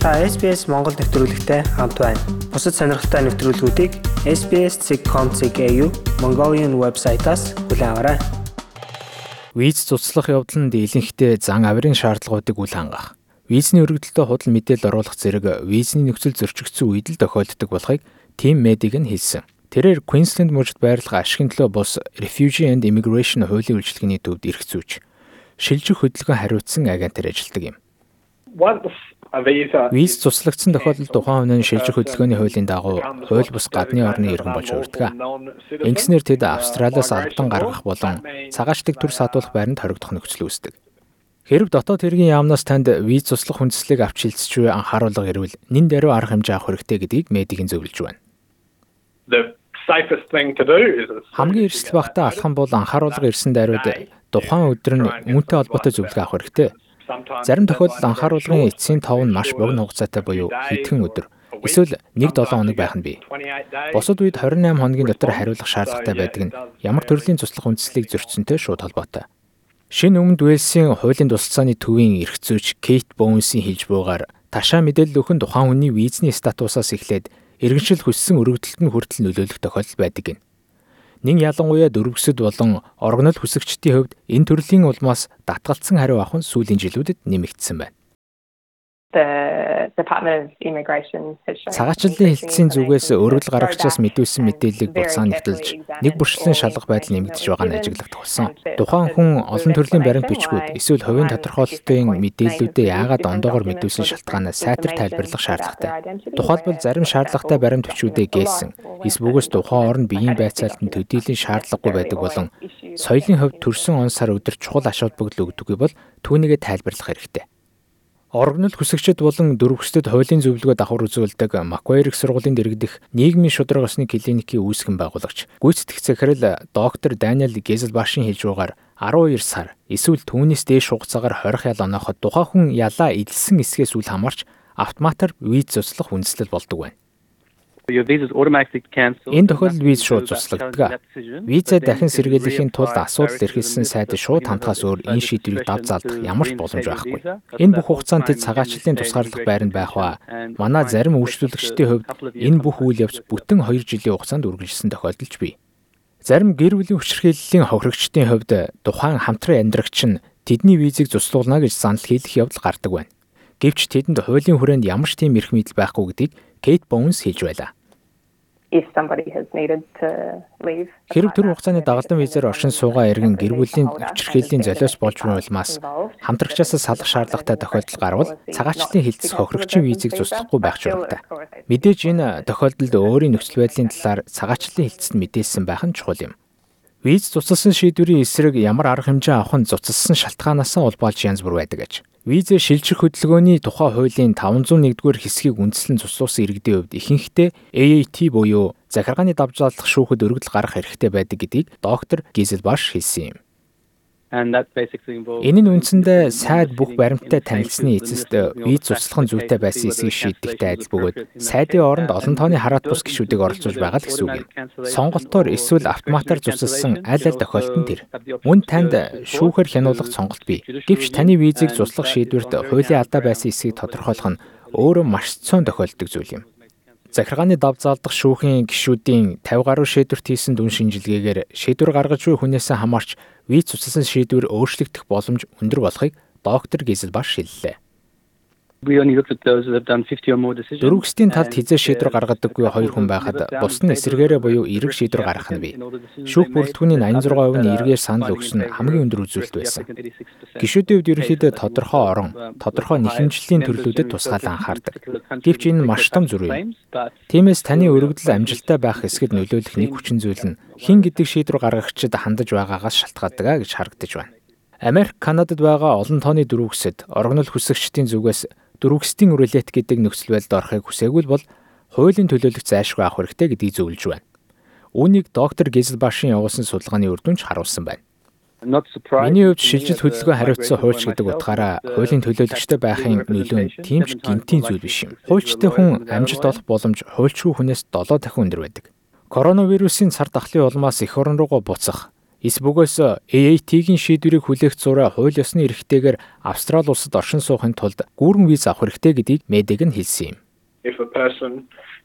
Та SBS Монгол нэвтрүүлэгтэй хамт байна. Бусад сонирхолтой нэвтрүүлгүүдийг SBS.com.cg Mongolian вебсайтаас хүлээн аваарай. Виз цуцлах явдал нь дийлэнхтэй зан авирын шаардлагуудыг үл хангах. Визний өргөдөлтөд худал мэдээлэл оруулах зэрэг визний нөхцөл зөрчигдсөн үед л тохиолддог болохыг Тим Медиг нь хэлсэн. Тэрээр Queensland мужид байрлах ашигын төлөө бус Refugee and Immigration хуулийн үйлчилгээний төвд эрх зүйч шилжих хөдөлгөөн хариуцсан агентаар ажилладаг юм. Виз цуслагдсан тохиолдолд тухайн нь шилжих хөдөлгөөний хуулийн дагуу хууль бус гадны орны иргэн болж хувирдаг. Ингэснээр тэд Австралиас албан гаргах болон цагаачлаг төр садуулах байранд хоригдох нөхцөл үүсдэг. Хэрв дотоод хэргийн яамнаас танд виз цуслах хүндэслийг авч буй анхааруулга ирвэл нэн даруй арга хэмжээ авах хэрэгтэй гэдгийг медигийн зөвлөж байна. Хамгийн эрсдэл багтаа алхам бол анхааруулга ирсэн даруйд тухайн өдөр нь үүнтэй холбоотой зөвлөгөө авах хэрэгтэй. Зарим тохиолдолд анхааруулгын эцсийн тов нь маш богино хугацаатай буюу хэдхэн өдөр эсвэл 1-7 хоног байх нь бий. Бусад үед 28 хоногийн дотор хариулах шаардлагатай байдаг нь ямар төрлийн туслах үндслийг зөрчсөнтэй шууд холбоотой. Шинэ өмнөд Уэльсийн хуулийн тусалцааны төвийн эрх зүйч Кейт Боунсийн хэлж буйгаар ташаа мэдээлэл өгөн тухайн хүний визний статусаас эхлээд иргэншил хүссэн өргөдөлтөнд хүртэл нөлөөлөх тохиолдол байдаг гин. Нин ялангуяа дөрвөсөд болон оргонол хүсэгчдийн хувьд энэ төрлийн улмаас татгалцсан хариу авах нь сүүлийн жилүүдэд нэмэгдсэн байна. Цагаачлалын хэлтсийн зүгээс өргөл гаргагчаас мэдүүлсэн мэдээллийг буцаан нэвтэлж нэг бүршлэн шалгах байдал нэмэгдэж байгаа нь ажиглагдах болсон. Тухайн хүн олон төрлийн баримт бичгүүд эсвэл хувийн тодорхойлолтын мэдээллүүдээ яагаад ондоогоор мэдүүлсэн шалтгаанаа сайтар тайлбарлах шаардлагатай. Тухайлбал зарим шаардлагатай баримт бичгүүдээ гээсэн. Эсвүүгээс тухайн орнд биеийн байцаалт нь төдийлөн шаардлагагүй байдаг болон соёлын хувьд төрсэн он сар өдөр чухал ач холбогдол өгдөггүй бол түүнийгээ тайлбарлах хэрэгтэй. Орогнол хүсэгчд болон дөрвөсдөд хуулийн зөвлөгөө давхар үзүүлдэг их сургуулийн дэргэдэх нийгмийн шударга осны клиникийн үүсгэн байгуулагч гүйцэтгэх захирал доктор Даниэл Гезелбашийн хэлж байгаагаар 12 сар эсвэл түүнээс дээш хугацаагаар хорих ял онооход тухайн хүн ялаа эдэлсэн эсгээс үл хамаарч автоматар виз цуцлах үндэслэл болдог байна. Энэ тохиолдолд виз шууд цуцлагддаг. Виза дахин сэргийлэхийн тулд асуудал эрхэлсэн сайд шууд хамтгаас өөр энэ шийдвэрийг дав залдах ямар ч боломж байхгүй. Энэ бүх хугацаанд тэд цагаачлалын тусгаарлах байранд байх ба манай зарим үйлчлүүлэгчдийн хувьд энэ бүх үйл явц бүтэн 2 жилийн хугацаанд үргэлжилсэн тохиолдолж бий. Зарим гэр бүлийн хүчирхийллийн хохирогчдын хувьд тухайн хамтран амьдрагч нь тэдний визийг цуцлуулна гэж санал хийх явдал гардаг байна. Гэвч тэдэнд хуулийн хүрээнд ямар ч тийм эрх мэдэл байхгүй гэдгийг Кейт Боунс хэлж байлаа if somebody has needed to leave. Хэрэг төр хугацааны дагалдан визээр оршин суугаа иргэн гэр бүлийн хүчирхийллийн золиос болж буй улмаас хамтрагчаас салах шаардлагатай тохиолдол гарвал цагаачлалын хилцэх хохирогчийн визийг зуслахгүй байх шаардлагатай. Мэдээж энэ тохиолдолд өөрийн нөхцөл байдлын талаар цагаачлалын хилцэд мэдээлсэн байх нь чухал юм. Виз цуцалсан шийдвэрийн эсрэг ямар арга хэмжээ авах нь цуцалсан шалтгаанаас улбаалж янз бүр байдаг аж. Визэ шилжих хөдөлгөөний тухай хуулийн 501-р хэсгийг үндэслэн цуслуулсан иргэдийн хувьд ихэнхдээ AAT буюу захиргааны давжаалдах шүүхэд өргөдөл гарах хэрэгтэй байдаг гэдгийг доктор Гизелбаш хэлсэн юм. Энэ нь үндсэндээ сайд бүх баримттай танилцсны эцэст виз цуцлах нь зүйтэй байсан эсгийг шийдэгтэй адил бөгөөд сайдын оронд олон тооны хараат бус гишүүдийг оролцуулж байгаа л гэсэн үг юм. Сонголтоор эсвэл автоматар цуцлсан аль аль тохиолдолд тэр. Мөн танд шүүхээр хянуулах сонголт бий. Гэвч таны визийг цуцлах шийдвэрт хуулийн алдаа байсан эсгийг тодорхойлох нь өөрөө маш цөөн тохиолддог зүйл юм. Захиргааны дав заалдах шүүхийн гишүүдийн 50 гаруй шийдвэрт хийсэн дүн шинжилгээгээр шийдвэр гаргаж буй хүнээс хамаарч виз цуцласан шийдвэр өөрчлөгдөх боломж өндөр болохыг доктор Гизелбаш хэллээ. Дөрвөсдийн талд хизээ шийдвэр гаргадаггүй хоёр хүн байхад бус нь эсэргээрээ буюу эрэг шийдвэр гаргах нь бий. Шүүх бүрэлдэхүүний 86% нь эргээр санал өгсөн хамгийн өндөр үзүүлэлт байсан. Гишүүдийн хувьд ерөнхийдөө тодорхой орон, тодорхой нэхэмжлийн төрлүүдэд тусгаалan анхаардаг. Гэвч энэ маш том зүрх юм. Тиймээс таны өргөдөл амжилттай байх эсгэд нөлөөлөх нэг хүчин зүйл нь хин гэдэг шийдвэр гаргагчид хандаж байгаагаас шалтгаалдаг гэж харагдаж байна. Америк, Канадад байгаа олон тооны дөрвөсөд орогнол хүсэгчдийн зүгээс дөрвөсдийн рулет гэдэг нөхцөл байдалд орохыг хүсээгүй бол хуулийн төлөөлөх зайлшгүй авах хэрэгтэй гэдгийг зөвлөж байна. Үүнийг доктор Гизелбашийн явуулсан судалгааны үр дүнч харуулсан байна. Миний хувьд шилжилт хөдөлгөөн хариуцсан хуульч гэдэг утгаараа хуулийн төлөөлөгчтэй байхын нөлөө нь тийм ч гинтийн зүйл биш юм. Хуульчтай хүн амжилт олох боломж хуульчгүй хүнээс 7 дахин өндөр байдаг. Коронавирусын цар тахлын улмаас эх орон руугаа буцах, Эсбөгөөс AAT-гийн шийдвэрийг хүлээх зураа хууль ёсны эрхтэйгээр Австрали улсад оршин суухын тулд гүүрэн виз авах хэрэгтэй гэдгийг Медэг нь хэлсэн юм.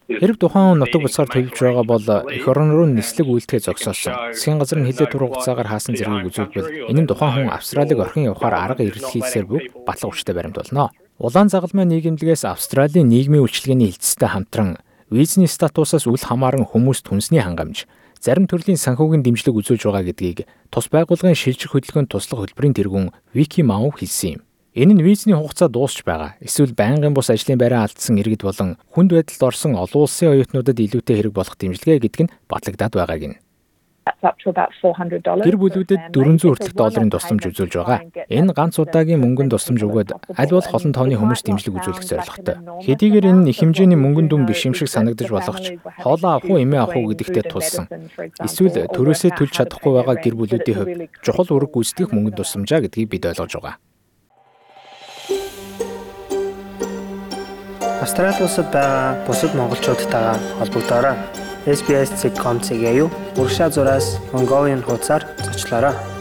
Хэрв тухайн хүн нутаг буцаар төлөвж байгаа бол эх орон руу нислэг үйлдэхээ зогсоосон. Засгийн газар нь хилээд турах хугацаагаар хаасан зэргийг үзүүлбэл энэ нь тухайн хүн Австралиг орхин явахаар арга эрэлхийлсээр бүх батлах хүчтэй баримт болно. Улаан загалмай нийгэмлэгээс Австралийн нийгмийн үйлчилгээний хилцтэй хамтран визний статусаас үл хамааран хүмүүст хүнсний хангамж, зарим төрлийн санхүүгийн дэмжлэг үзүүлж байгаа гэдгийг тус байгууллагын шилжих хөдөлгөөнд туслах хөтөлбөрийн тэргүүн Вики Мау хэлсэн юм. Энэ нь визний хугацаа дуусч байгаа. Эсвэл байнгын бус ажлын байраа алдсан иргэд болон хүнд байдалд орсон олон улсын оюутнуудад илүүтэй хэрэг болох дэмжлэгээ гэдэг нь батлагдаад байгааг нь. Гэр бүлүүдэд 400 хүртэлх долларын тусламж үзүүлж байгаа. Энэ ганц удаагийн мөнгөнд тусламж өгөөд аль болох олон тооны хүмүүс дэмжлэг үзүүлэх зорилготой. Хэдийгээр энэ их хэмжээний мөнгөн дүн биш юм шиг санагдаж болох ч хоолоо авах уу эмээ авах уу гэдэгтээ тулсан. Эсвэл төрөөсөө төлж чадахгүй байгаа гэр бүлүүдийн хувьд чухал үүрэг гүйцэтгэх мөнгөнд тусламжаа гэдгийг бид ойлгож байгаа. Австрали улсад байгаа бусад монголчуудтайгаа холбогдоорой. SBS.com.cg-ийг урагшаа зураас Mongolian хуудасаар зочлоорой.